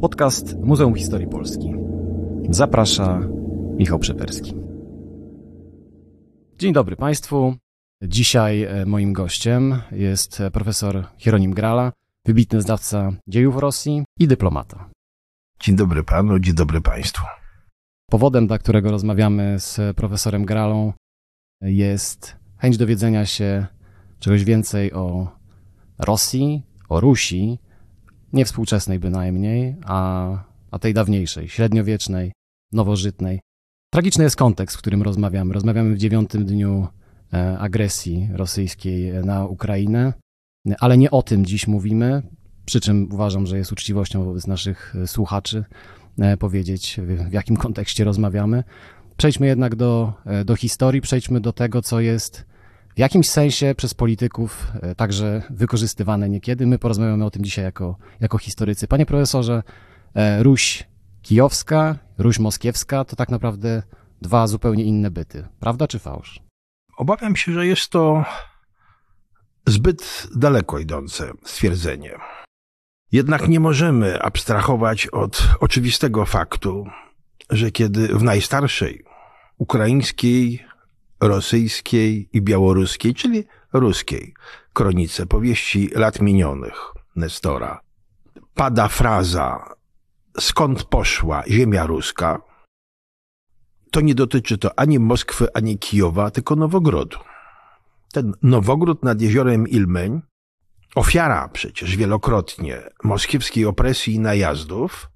Podcast Muzeum Historii Polski. Zaprasza Michał Przeperski. Dzień dobry Państwu. Dzisiaj e, moim gościem jest profesor Hieronim Grala, wybitny znawca dziejów Rosji i dyplomata. Dzień dobry panu, dzień dobry państwu. Powodem, dla którego rozmawiamy z profesorem Gralą, jest chęć dowiedzenia się czegoś więcej o Rosji, o Rusi, nie współczesnej bynajmniej, a, a tej dawniejszej, średniowiecznej, nowożytnej. Tragiczny jest kontekst, w którym rozmawiamy. Rozmawiamy w dziewiątym dniu e, agresji rosyjskiej na Ukrainę, ale nie o tym dziś mówimy, przy czym uważam, że jest uczciwością wobec naszych e, słuchaczy e, powiedzieć, w jakim kontekście rozmawiamy. Przejdźmy jednak do, do historii, przejdźmy do tego, co jest w jakimś sensie przez polityków e, także wykorzystywane niekiedy. My porozmawiamy o tym dzisiaj jako, jako historycy. Panie profesorze, e, Ruś kijowska, Ruś moskiewska to tak naprawdę dwa zupełnie inne byty. Prawda czy fałsz? Obawiam się, że jest to zbyt daleko idące stwierdzenie. Jednak nie możemy abstrahować od oczywistego faktu, że kiedy w najstarszej ukraińskiej rosyjskiej i białoruskiej, czyli ruskiej kronice powieści lat minionych Nestora. Pada fraza skąd poszła ziemia ruska, to nie dotyczy to ani Moskwy, ani Kijowa, tylko Nowogrodu. Ten Nowogród nad jeziorem Ilmeń, ofiara przecież wielokrotnie moskiewskiej opresji i najazdów,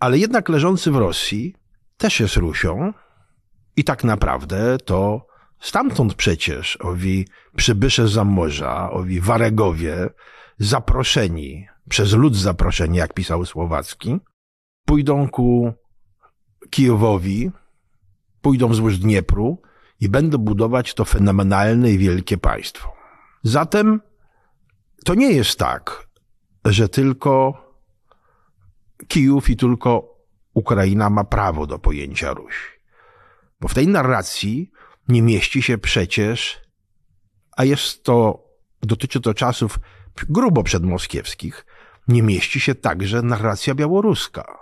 ale jednak leżący w Rosji, też jest Rusią i tak naprawdę to Stamtąd przecież owi przybysze za morza, owi waregowie, zaproszeni, przez lud zaproszeni, jak pisał Słowacki, pójdą ku Kijowowi, pójdą wzdłuż Dniepru i będą budować to fenomenalne i wielkie państwo. Zatem to nie jest tak, że tylko Kijów i tylko Ukraina ma prawo do pojęcia Ruś. Bo w tej narracji nie mieści się przecież, a jest to, dotyczy to czasów grubo przedmoskiewskich, nie mieści się także narracja białoruska.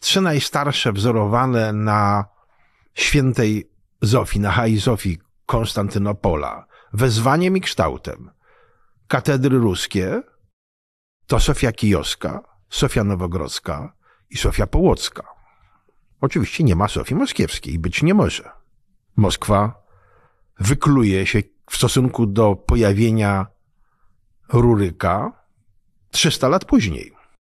Trzy najstarsze, wzorowane na świętej Zofii, na Hai Zofii Konstantynopola, wezwaniem i kształtem, katedry ruskie, to Sofia Kijowska, Sofia Nowogrodzka i Sofia Połocka. Oczywiście nie ma Sofii Moskiewskiej, być nie może. Moskwa wykluje się w stosunku do pojawienia Ruryka 300 lat później.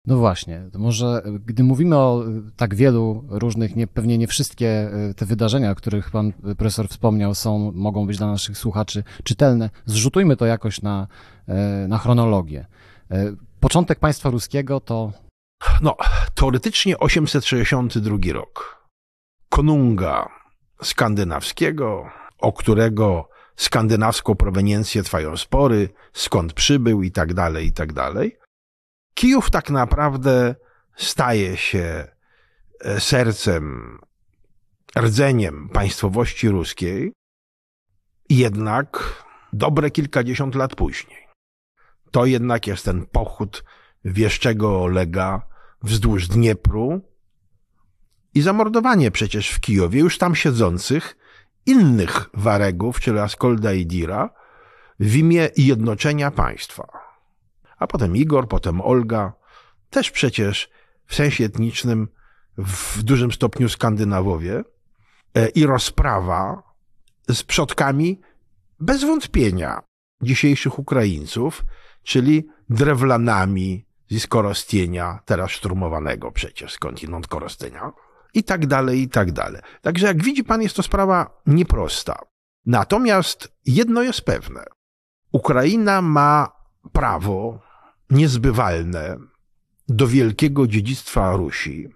No właśnie, to może gdy mówimy o tak wielu różnych, nie, pewnie nie wszystkie e, te wydarzenia, o których pan profesor wspomniał, są, mogą być dla naszych słuchaczy czytelne, zrzutujmy to jakoś na, na chronologię. Początek państwa ruskiego to. No, teoretycznie 862 rok. Konunga skandynawskiego, o którego skandynawską proweniencję trwają spory, skąd przybył i tak dalej, i tak dalej. Kijów tak naprawdę staje się e, sercem, rdzeniem państwowości ruskiej, jednak dobre kilkadziesiąt lat później. To jednak jest ten pochód wieszczego Olega wzdłuż Dniepru, i zamordowanie przecież w Kijowie już tam siedzących innych waregów, czyli Askolda i Dira, w imię jednoczenia państwa. A potem Igor, potem Olga, też przecież w sensie etnicznym w dużym stopniu Skandynawowie e, i rozprawa z przodkami bez wątpienia dzisiejszych Ukraińców, czyli drewlanami z Korostienia, teraz szturmowanego przecież skądinąd Korostenia, i tak dalej, i tak dalej. Także jak widzi pan, jest to sprawa nieprosta. Natomiast jedno jest pewne. Ukraina ma prawo niezbywalne do wielkiego dziedzictwa Rusi,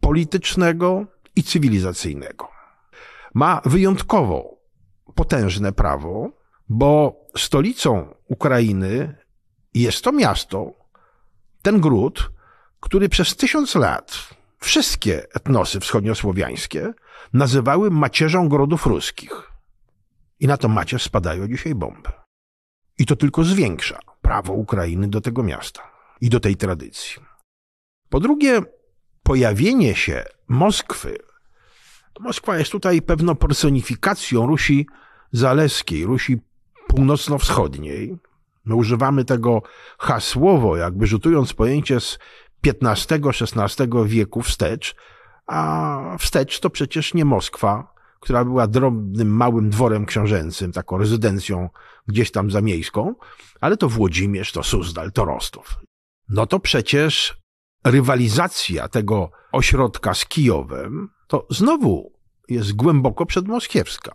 politycznego i cywilizacyjnego. Ma wyjątkowo potężne prawo, bo stolicą Ukrainy jest to miasto, ten gród, który przez tysiąc lat wszystkie etnosy wschodniosłowiańskie nazywały macierzą grodów ruskich. I na to macierz spadają dzisiaj bomby. I to tylko zwiększa prawo Ukrainy do tego miasta i do tej tradycji. Po drugie, pojawienie się Moskwy. Moskwa jest tutaj pewną personifikacją Rusi Zaleskiej, Rusi północno-wschodniej. My używamy tego hasłowo, jakby rzutując pojęcie z XV-XVI wieku wstecz, a wstecz to przecież nie Moskwa, która była drobnym, małym dworem książęcym, taką rezydencją gdzieś tam zamiejską, ale to Włodzimierz, to Suzdal, to Rostów. No to przecież rywalizacja tego ośrodka z Kijowem to znowu jest głęboko przedmoskiewska.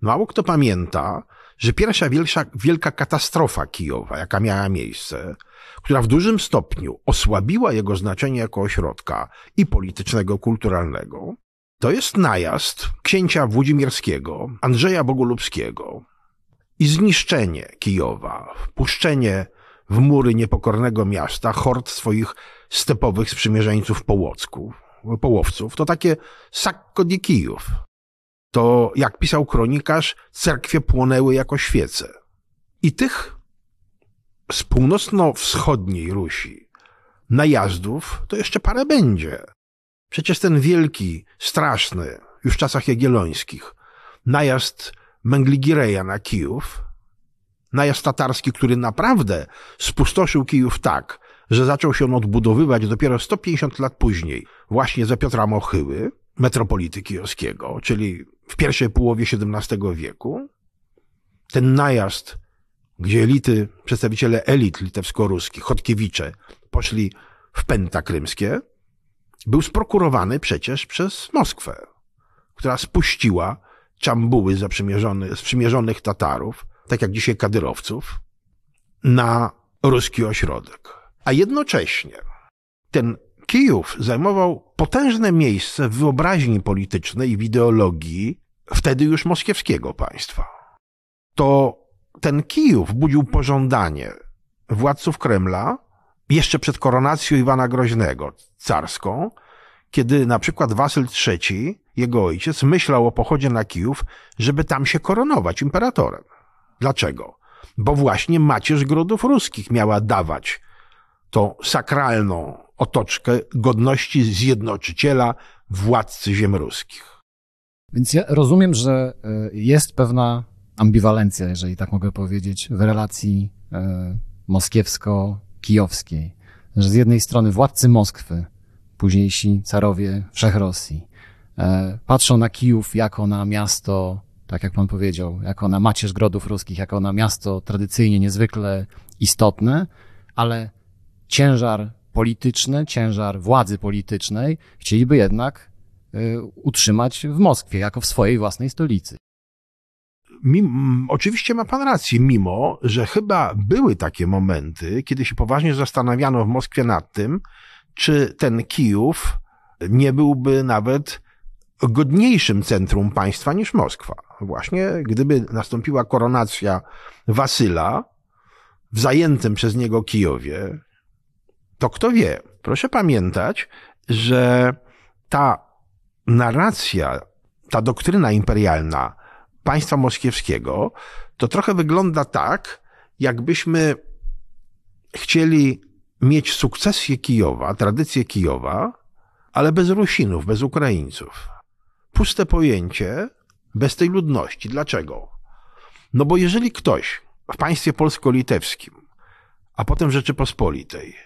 Mało kto pamięta, że pierwsza wielka, wielka katastrofa Kijowa, jaka miała miejsce, która w dużym stopniu osłabiła jego znaczenie jako ośrodka i politycznego, kulturalnego, to jest najazd księcia Włodzimierskiego, Andrzeja Bogolubskiego i zniszczenie Kijowa, wpuszczenie w mury niepokornego miasta hord swoich stepowych sprzymierzeńców połocków, połowców. To takie sakko di Kijów. To, jak pisał kronikarz, cerkwie płonęły jako świece. I tych z północno-wschodniej Rusi najazdów to jeszcze parę będzie. Przecież ten wielki, straszny, już w czasach jagiellońskich, najazd Mengligireja na Kijów, najazd tatarski, który naprawdę spustoszył Kijów tak, że zaczął się on odbudowywać dopiero 150 lat później, właśnie za Piotra Mochyły, metropolity kijowskiego, czyli w pierwszej połowie XVII wieku. Ten najazd, gdzie elity, przedstawiciele elit litewsko-ruskich, Chodkiewicze, poszli w pęta krymskie, był sprokurowany przecież przez Moskwę, która spuściła czambuły sprzymierzonych Tatarów, tak jak dzisiaj Kadyrowców, na ruski ośrodek. A jednocześnie ten Kijów zajmował potężne miejsce w wyobraźni politycznej i w ideologii wtedy już moskiewskiego państwa. To ten Kijów budził pożądanie władców Kremla jeszcze przed koronacją Iwana Groźnego carską, kiedy na przykład Wasyl III, jego ojciec, myślał o pochodzie na Kijów, żeby tam się koronować imperatorem. Dlaczego? Bo właśnie macierz grodów ruskich miała dawać tą sakralną otoczkę godności zjednoczyciela, władcy ziem ruskich. Więc ja rozumiem, że e, jest pewna ambiwalencja, jeżeli tak mogę powiedzieć, w relacji e, moskiewsko-kijowskiej. Że z jednej strony władcy Moskwy, późniejsi carowie Wszechrosji, e, patrzą na Kijów jako na miasto, tak jak pan powiedział, jako na macierz grodów ruskich, jako na miasto tradycyjnie niezwykle istotne, ale ciężar polityczny, ciężar władzy politycznej chcieliby jednak utrzymać w Moskwie, jako w swojej własnej stolicy. Mim, oczywiście ma pan rację, mimo że chyba były takie momenty, kiedy się poważnie zastanawiano w Moskwie nad tym, czy ten Kijów nie byłby nawet godniejszym centrum państwa niż Moskwa. Właśnie gdyby nastąpiła koronacja Wasyla w zajętym przez niego Kijowie, to kto wie. Proszę pamiętać, że ta narracja, ta doktryna imperialna państwa moskiewskiego, to trochę wygląda tak, jakbyśmy chcieli mieć sukcesję Kijowa, tradycję Kijowa, ale bez Rusinów, bez Ukraińców. Puste pojęcie, bez tej ludności. Dlaczego? No bo jeżeli ktoś w państwie polsko-litewskim, a potem Rzeczypospolitej,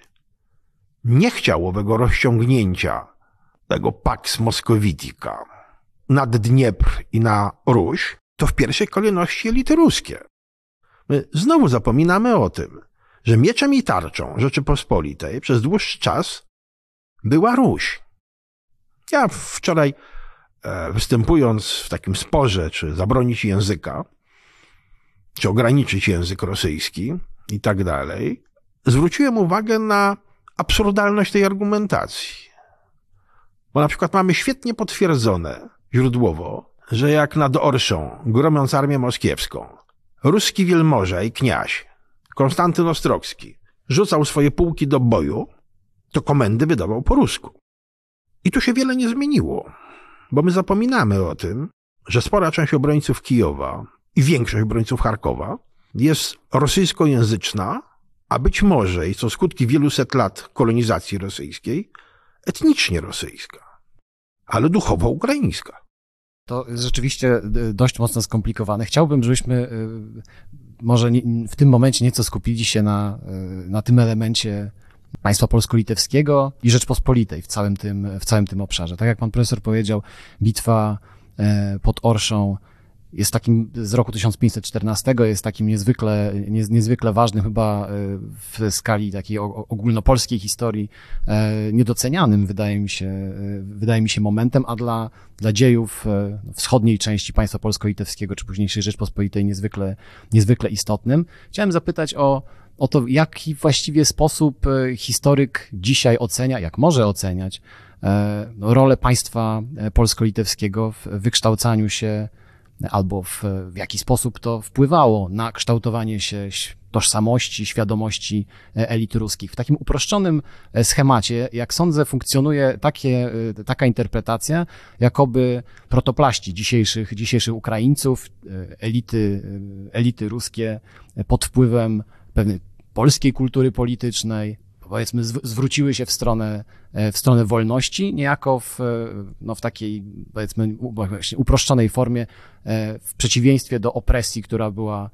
nie chciał owego rozciągnięcia tego Pax Moscovitica nad Dniepr i na Ruś, to w pierwszej kolejności elity ruskie. My znowu zapominamy o tym, że mieczem i tarczą Rzeczypospolitej przez dłuższy czas była Ruś. Ja wczoraj e, występując w takim sporze, czy zabronić języka, czy ograniczyć język rosyjski i tak dalej, zwróciłem uwagę na absurdalność tej argumentacji. Bo na przykład mamy świetnie potwierdzone źródłowo, że jak nad Orszą, gromiąc armię moskiewską, ruski wielmoże i kniaź Konstantyn Ostrogski rzucał swoje pułki do boju, to komendy wydawał po rusku. I tu się wiele nie zmieniło, bo my zapominamy o tym, że spora część obrońców Kijowa i większość obrońców Charkowa jest rosyjskojęzyczna a być może, i co skutki wielu set lat kolonizacji rosyjskiej, etnicznie rosyjska, ale duchowo ukraińska. To jest rzeczywiście y, dość mocno skomplikowane. Chciałbym, żebyśmy y, może w tym momencie nieco skupili się na, y, na tym elemencie państwa polsko-litewskiego i Rzeczpospolitej w całym, tym, w całym tym obszarze. Tak jak pan profesor powiedział, bitwa e, pod Orszą jest takim z roku 1514, jest takim niezwykle, niezwykle ważnym chyba e, w skali takiej ogólnopolskiej historii, e, niedocenianym wydaje mi się, e, wydaje mi się momentem, a dla, dla dziejów wschodniej części państwa polsko-litewskiego, czy późniejszej Rzeczpospolitej niezwykle, niezwykle istotnym. Chciałem zapytać o, o to, jaki właściwie sposób historyk dzisiaj ocenia, jak może oceniać rolę państwa polsko-litewskiego w wykształcaniu się albo w, w jaki sposób to wpływało na kształtowanie się tożsamości, świadomości e, elit ruskich. W takim uproszczonym e, schemacie, jak sądzę, funkcjonuje takie, e, taka interpretacja, jakoby protoplaści dzisiejszych, dzisiejszych Ukraińców, elity, elity ruskie pod wpływem pewnej polskiej kultury politycznej, powiedzmy, zwróciły się w stronę, e, w stronę wolności, niejako w, e, no, w takiej, powiedzmy, uproszczonej formie, e, w przeciwieństwie do opresji, która była,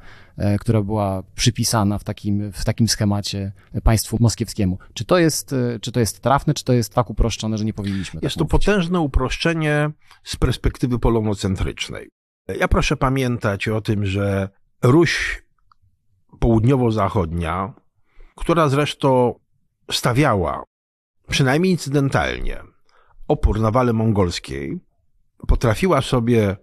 która była przypisana w takim, w takim schemacie państwu moskiewskiemu. Czy to jest, czy to jest trafne, czy to jest tak uproszczone, że nie powinniśmy tak Jest tak to mówić? potężne uproszczenie z perspektywy polonocentrycznej. Ja proszę pamiętać o tym, że Ruś południowo-zachodnia, która zresztą stawiała, przynajmniej incydentalnie, opór nawale mongolskiej, potrafiła sobie,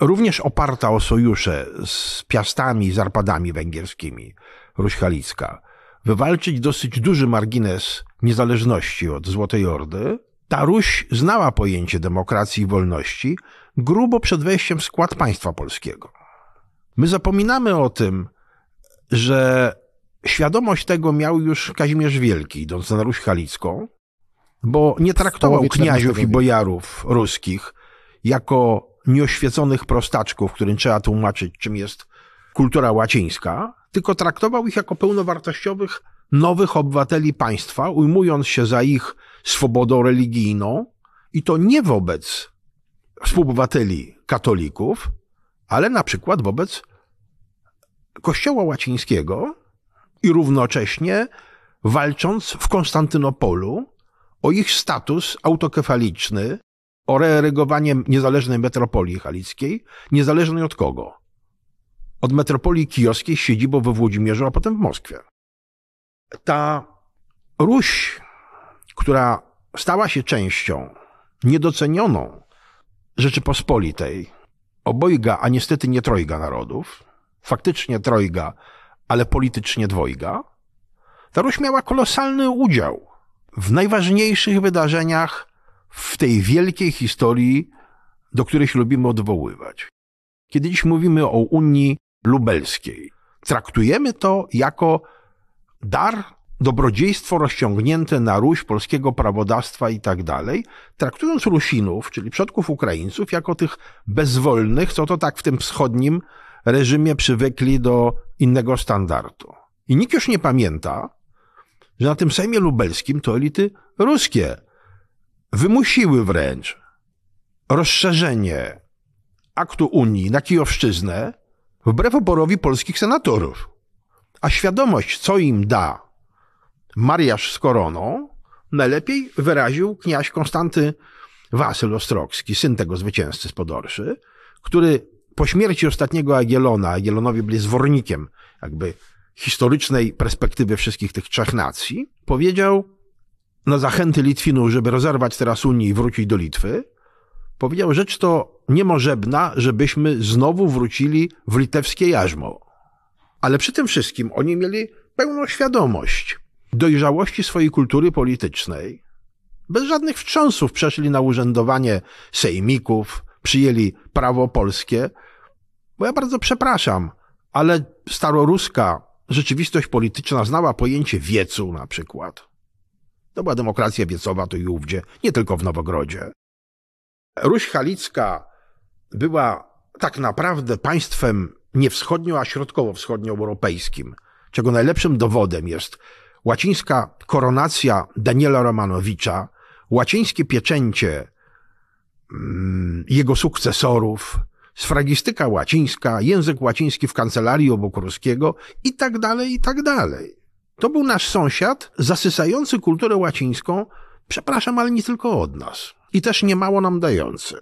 również oparta o sojusze z Piastami, z Arpadami węgierskimi, Ruś Halicka, wywalczyć dosyć duży margines niezależności od Złotej Ordy, ta Ruś znała pojęcie demokracji i wolności grubo przed wejściem w skład państwa polskiego. My zapominamy o tym, że Świadomość tego miał już Kazimierz Wielki, idąc na Ruś Halicką, bo nie traktował kniaziów i bojarów ruskich jako nieoświeconych prostaczków, którym trzeba tłumaczyć, czym jest kultura łacińska, tylko traktował ich jako pełnowartościowych nowych obywateli państwa, ujmując się za ich swobodą religijną i to nie wobec współobywateli katolików, ale na przykład wobec Kościoła łacińskiego, i równocześnie walcząc w Konstantynopolu o ich status autokefaliczny, o reerygowanie niezależnej metropolii halickiej, niezależnej od kogo? Od metropolii kijowskiej z siedzibą we Włodzimierzu, a potem w Moskwie. Ta Ruś, która stała się częścią niedocenioną Rzeczypospolitej, obojga, a niestety nie trojga narodów, faktycznie trojga ale politycznie dwojga, ta Ruś miała kolosalny udział w najważniejszych wydarzeniach w tej wielkiej historii, do której się lubimy odwoływać. Kiedy dziś mówimy o Unii Lubelskiej, traktujemy to jako dar, dobrodziejstwo rozciągnięte na Ruś polskiego prawodawstwa i tak dalej, traktując Rusinów, czyli przodków Ukraińców, jako tych bezwolnych, co to tak w tym wschodnim reżimie przywykli do innego standardu. I nikt już nie pamięta, że na tym Sejmie Lubelskim to elity ruskie wymusiły wręcz rozszerzenie aktu Unii na Kijowszczyznę wbrew oporowi polskich senatorów. A świadomość, co im da mariaż z koroną, najlepiej wyraził kniaź Konstanty Wasyl Ostrogski, syn tego zwycięzcy z Podorszy, który po śmierci ostatniego Agielona, Agielonowie byli zwornikiem jakby historycznej perspektywy wszystkich tych trzech nacji, powiedział na zachęty Litwinów, żeby rozerwać teraz Unię i wrócić do Litwy, powiedział rzecz to niemożebna, żebyśmy znowu wrócili w litewskie jarzmo. Ale przy tym wszystkim oni mieli pełną świadomość dojrzałości swojej kultury politycznej. Bez żadnych wstrząsów przeszli na urzędowanie sejmików, przyjęli prawo polskie, bo ja bardzo przepraszam, ale staroruska rzeczywistość polityczna znała pojęcie wiecu na przykład. To była demokracja wiecowa to i ówdzie, nie tylko w Nowogrodzie. Ruś Halicka była tak naprawdę państwem nie wschodnio, a środkowo-wschodnioeuropejskim. czego najlepszym dowodem jest łacińska koronacja Daniela Romanowicza, łacińskie pieczęcie jego sukcesorów, sfragistyka łacińska, język łaciński w kancelarii Obokurskiego i tak dalej, i tak dalej. To był nasz sąsiad zasysający kulturę łacińską, przepraszam, ale nie tylko od nas. I też niemało nam dający.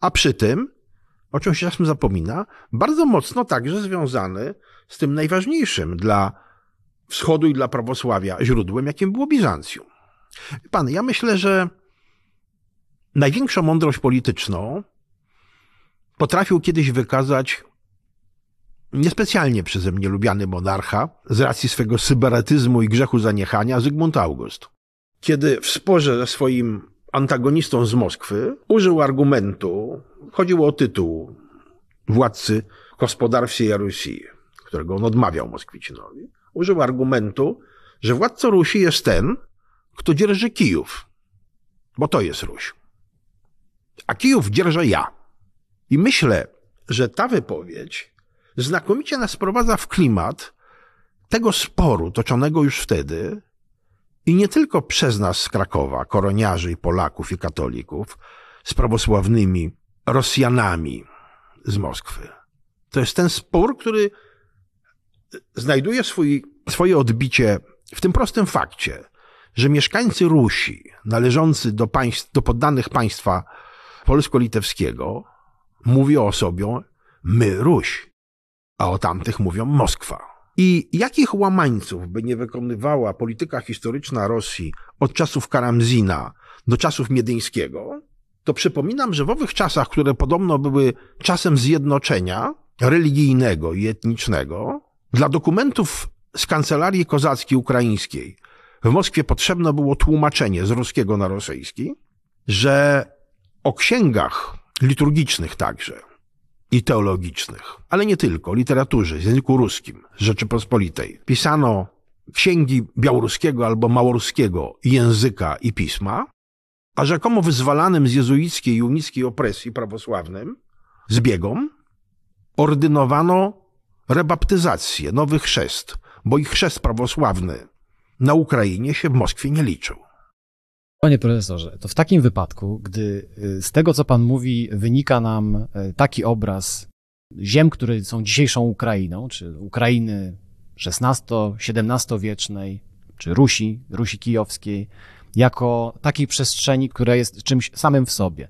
A przy tym, o czym się czasem zapomina, bardzo mocno także związany z tym najważniejszym dla wschodu i dla prawosławia źródłem, jakim było Bizancjum. Pan, ja myślę, że największą mądrość polityczną potrafił kiedyś wykazać niespecjalnie przeze mnie lubiany monarcha z racji swego sybaratyzmu i grzechu zaniechania Zygmunt August. Kiedy w sporze ze swoim antagonistą z Moskwy użył argumentu, chodziło o tytuł władcy gospodar wsiej Rusi, którego on odmawiał Moskwicinowi, użył argumentu, że władcą Rusi jest ten, kto dzierży Kijów, bo to jest Ruś. A Kijów dzierżę ja. I myślę, że ta wypowiedź znakomicie nas prowadza w klimat tego sporu toczonego już wtedy i nie tylko przez nas z Krakowa, koroniarzy i Polaków i katolików, z prawosławnymi Rosjanami z Moskwy. To jest ten spór, który znajduje swój, swoje odbicie w tym prostym fakcie, że mieszkańcy Rusi, należący do, państw, do poddanych państwa polsko-litewskiego, mówią o sobie my Ruś, a o tamtych mówią Moskwa. I jakich łamańców by nie wykonywała polityka historyczna Rosji od czasów Karamzina do czasów Miedyńskiego, to przypominam, że w owych czasach, które podobno były czasem zjednoczenia religijnego i etnicznego, dla dokumentów z kancelarii kozackiej ukraińskiej w Moskwie potrzebne było tłumaczenie z ruskiego na rosyjski, że o księgach liturgicznych także i teologicznych, ale nie tylko, literaturze, w języku ruskim Rzeczypospolitej. Pisano księgi białoruskiego albo małoruskiego języka i pisma, a rzekomo wyzwalanym z jezuickiej i unickiej opresji prawosławnym zbiegom ordynowano rebaptyzację, nowy chrzest, bo ich chrzest prawosławny na Ukrainie się w Moskwie nie liczył. Panie profesorze, to w takim wypadku, gdy y, z tego, co pan mówi, wynika nam y, taki obraz ziem, które są dzisiejszą Ukrainą, czy Ukrainy XVI-XVII wiecznej, czy Rusi, Rusi kijowskiej, jako takiej przestrzeni, która jest czymś samym w sobie,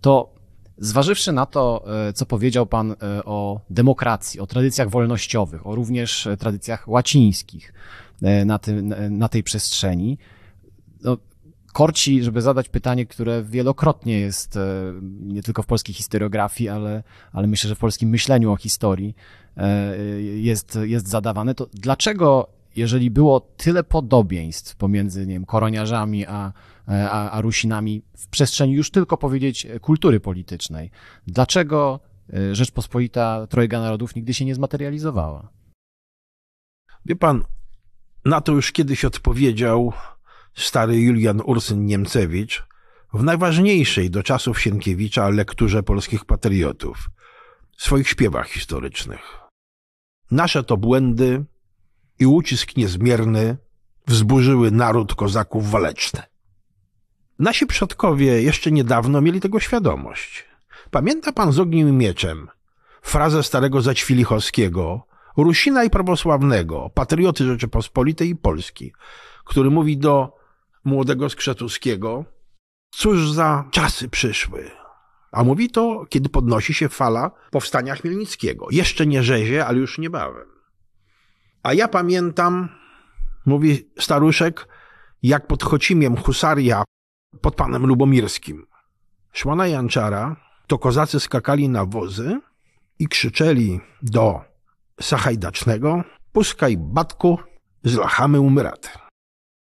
to zważywszy na to, y, co powiedział pan o demokracji, o tradycjach wolnościowych, o również tradycjach łacińskich na, tym, na tej przestrzeni, no, korci, żeby zadać pytanie, które wielokrotnie jest e, nie tylko w polskiej historiografii, ale, ale myślę, że w polskim myśleniu o historii e, jest, jest zadawane, to dlaczego, jeżeli było tyle podobieństw pomiędzy nie wiem, koroniarzami a, a, a Rusinami w przestrzeni już tylko powiedzieć kultury politycznej, dlaczego e, Rzeczpospolita Trojga Narodów nigdy się nie zmaterializowała? Wie pan, na to już kiedyś odpowiedział stary Julian Ursyn Niemcewicz w najważniejszej do czasów Sienkiewicza lekturze polskich patriotów, swoich śpiewach historycznych. Nasze to błędy i ucisk niezmierny wzburzyły naród kozaków waleczny. Nasi przodkowie jeszcze niedawno mieli tego świadomość. Pamięta pan z ogniem i mieczem frazę starego Zaćwilichowskiego, Rusina i prawosławnego, patrioty Rzeczypospolitej i Polski, który mówi do młodego Skrzetuskiego, cóż za czasy przyszły. A mówi to, kiedy podnosi się fala powstania Chmielnickiego. Jeszcze nie rzezie, ale już niebawem. A ja pamiętam, mówi staruszek, jak pod Chocimiem husaria pod panem Lubomirskim szła na Janczara, to kozacy skakali na wozy i krzyczeli do Sachajdacznego puskaj batku, zlachamy umyraty.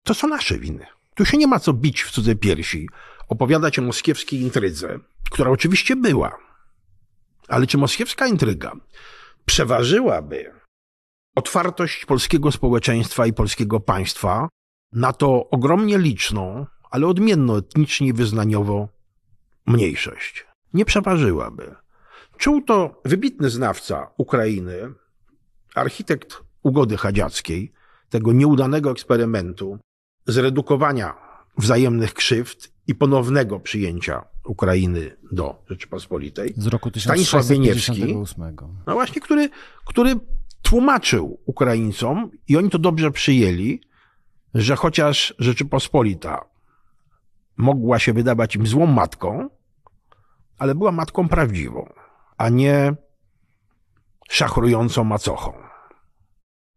To są nasze winy. Tu się nie ma co bić w cudze piersi, opowiadać o moskiewskiej intrydze, która oczywiście była. Ale czy moskiewska intryga przeważyłaby otwartość polskiego społeczeństwa i polskiego państwa na to ogromnie liczną, ale odmienną etnicznie i wyznaniowo mniejszość? Nie przeważyłaby. Czuł to wybitny znawca Ukrainy, architekt ugody chadziackiej, tego nieudanego eksperymentu, zredukowania wzajemnych krzywd i ponownego przyjęcia Ukrainy do Rzeczypospolitej. Z roku Stanisław Bieniewski, 1658. no właśnie, który, który tłumaczył Ukraińcom i oni to dobrze przyjęli, że chociaż Rzeczypospolita mogła się wydawać im złą matką, ale była matką prawdziwą, a nie szachrującą macochą.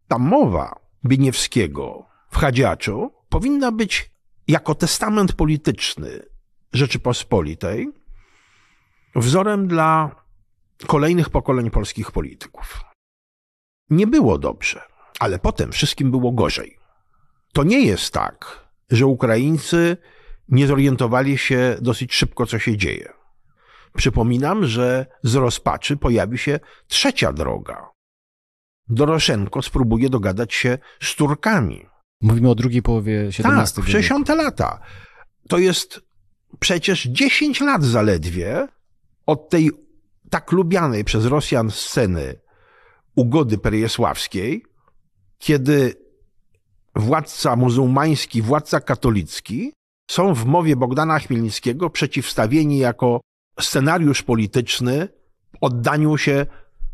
Ta mowa Bieniewskiego w Chadziaczu powinna być jako testament polityczny Rzeczypospolitej wzorem dla kolejnych pokoleń polskich polityków. Nie było dobrze, ale potem wszystkim było gorzej. To nie jest tak, że Ukraińcy nie zorientowali się dosyć szybko, co się dzieje. Przypominam, że z rozpaczy pojawi się trzecia droga. Doroszenko spróbuje dogadać się z Turkami. Mówimy o drugiej połowie XVII Tak, wieku. 60 lata. To jest przecież 10 lat zaledwie od tej tak lubianej przez Rosjan sceny ugody perejesławskiej, kiedy władca muzułmański, władca katolicki są w mowie Bogdana Chmielnickiego przeciwstawieni jako scenariusz polityczny oddaniu się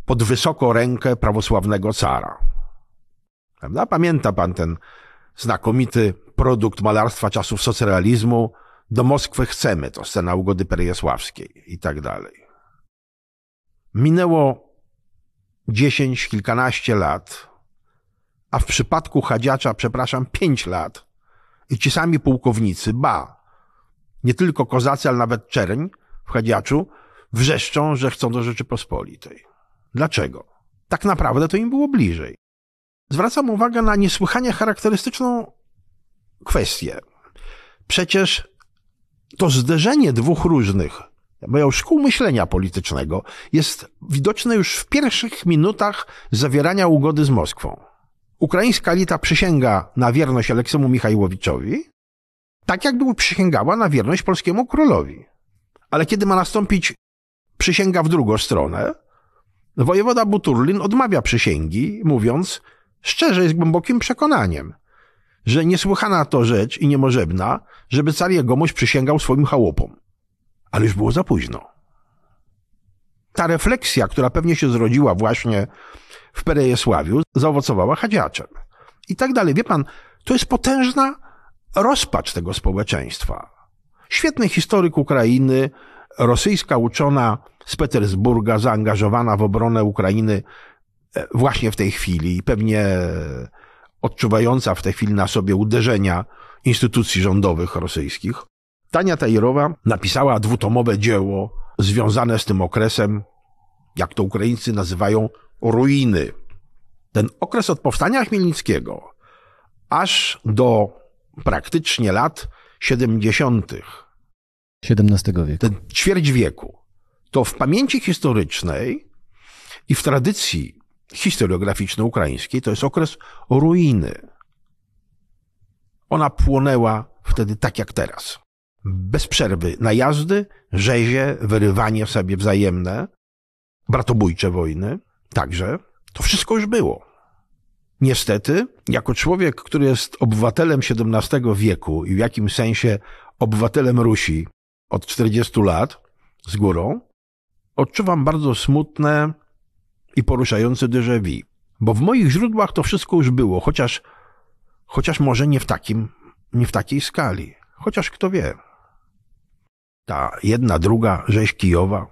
pod wysoką rękę prawosławnego cara. Prawda? Pamięta pan ten znakomity produkt malarstwa czasów socrealizmu Do Moskwy chcemy, to scena ugody perejesławskiej i tak dalej. Minęło dziesięć, kilkanaście lat, a w przypadku Chadziacza, przepraszam, pięć lat i ci sami pułkownicy, ba, nie tylko kozacy, ale nawet czerń w Chadziaczu, wrzeszczą, że chcą do Rzeczypospolitej. Dlaczego? Tak naprawdę to im było bliżej. Zwracam uwagę na niesłychanie charakterystyczną kwestię. Przecież to zderzenie dwóch różnych, moją szkół myślenia politycznego, jest widoczne już w pierwszych minutach zawierania ugody z Moskwą. Ukraińska elita przysięga na wierność Aleksemu Michajłowiczowi, tak jakby przysięgała na wierność polskiemu królowi. Ale kiedy ma nastąpić przysięga w drugą stronę, wojewoda Buturlin odmawia przysięgi, mówiąc szczerze i z głębokim przekonaniem, że niesłychana to rzecz i niemożebna, żeby car jegomość przysięgał swoim chałupom. Ale już było za późno. Ta refleksja, która pewnie się zrodziła właśnie w Perejesławiu, zaowocowała chadziaczem. I tak dalej. Wie pan, to jest potężna rozpacz tego społeczeństwa. Świetny historyk Ukrainy, rosyjska uczona z Petersburga, zaangażowana w obronę Ukrainy właśnie w tej chwili pewnie odczuwająca w tej chwili na sobie uderzenia instytucji rządowych rosyjskich. Tania Tajerowa napisała dwutomowe dzieło związane z tym okresem, jak to Ukraińcy nazywają, ruiny. Ten okres od powstania Chmielnickiego aż do praktycznie lat 70. XVII wieku. ten ćwierć wieku, to w pamięci historycznej i w tradycji historiograficznej ukraińskiej to jest okres ruiny. Ona płonęła wtedy tak jak teraz. Bez przerwy najazdy, rzezie, wyrywanie sobie wzajemne, bratobójcze wojny, także to wszystko już było. Niestety, jako człowiek, który jest obywatelem XVII wieku i w jakimś sensie obywatelem Rusi od 40 lat z górą, odczuwam bardzo smutne i poruszające déjà vu. Bo w moich źródłach to wszystko już było, chociaż, chociaż może nie w, takim, nie w takiej skali. Chociaż kto wie. Ta jedna, druga rzeź Kijowa,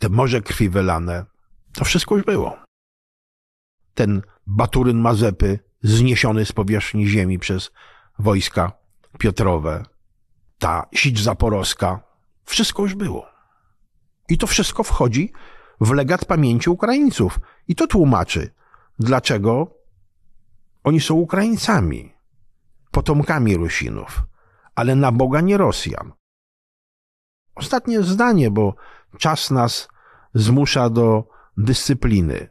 te morze krwi wylane, to wszystko już było. Ten Baturyn Mazepy zniesiony z powierzchni ziemi przez wojska Piotrowe, ta Sicz Zaporowska, wszystko już było. I to wszystko wchodzi w legat pamięci Ukraińców. I to tłumaczy, dlaczego oni są Ukraińcami, potomkami Rusinów, ale na Boga nie Rosjan. Ostatnie zdanie, bo czas nas zmusza do dyscypliny.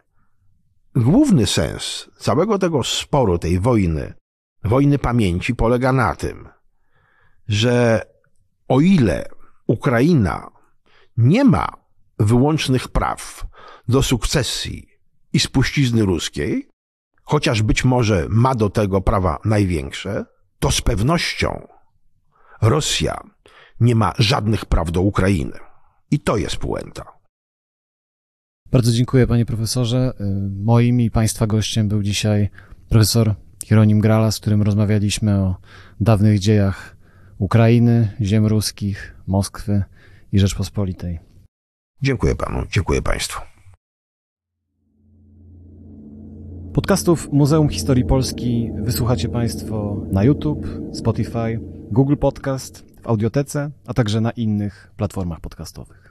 Główny sens całego tego sporu, tej wojny, wojny pamięci polega na tym, że o ile Ukraina nie ma wyłącznych praw do sukcesji i spuścizny ruskiej, chociaż być może ma do tego prawa największe, to z pewnością Rosja nie ma żadnych praw do Ukrainy. I to jest puenta. Bardzo dziękuję, panie profesorze. Moim i państwa gościem był dzisiaj profesor Hieronim Grala, z którym rozmawialiśmy o dawnych dziejach Ukrainy, ziem ruskich, Moskwy i Rzeczpospolitej. Dziękuję panu, dziękuję państwu. Podcastów Muzeum Historii Polski wysłuchacie Państwo na YouTube, Spotify, Google Podcast, w Audiotece, a także na innych platformach podcastowych.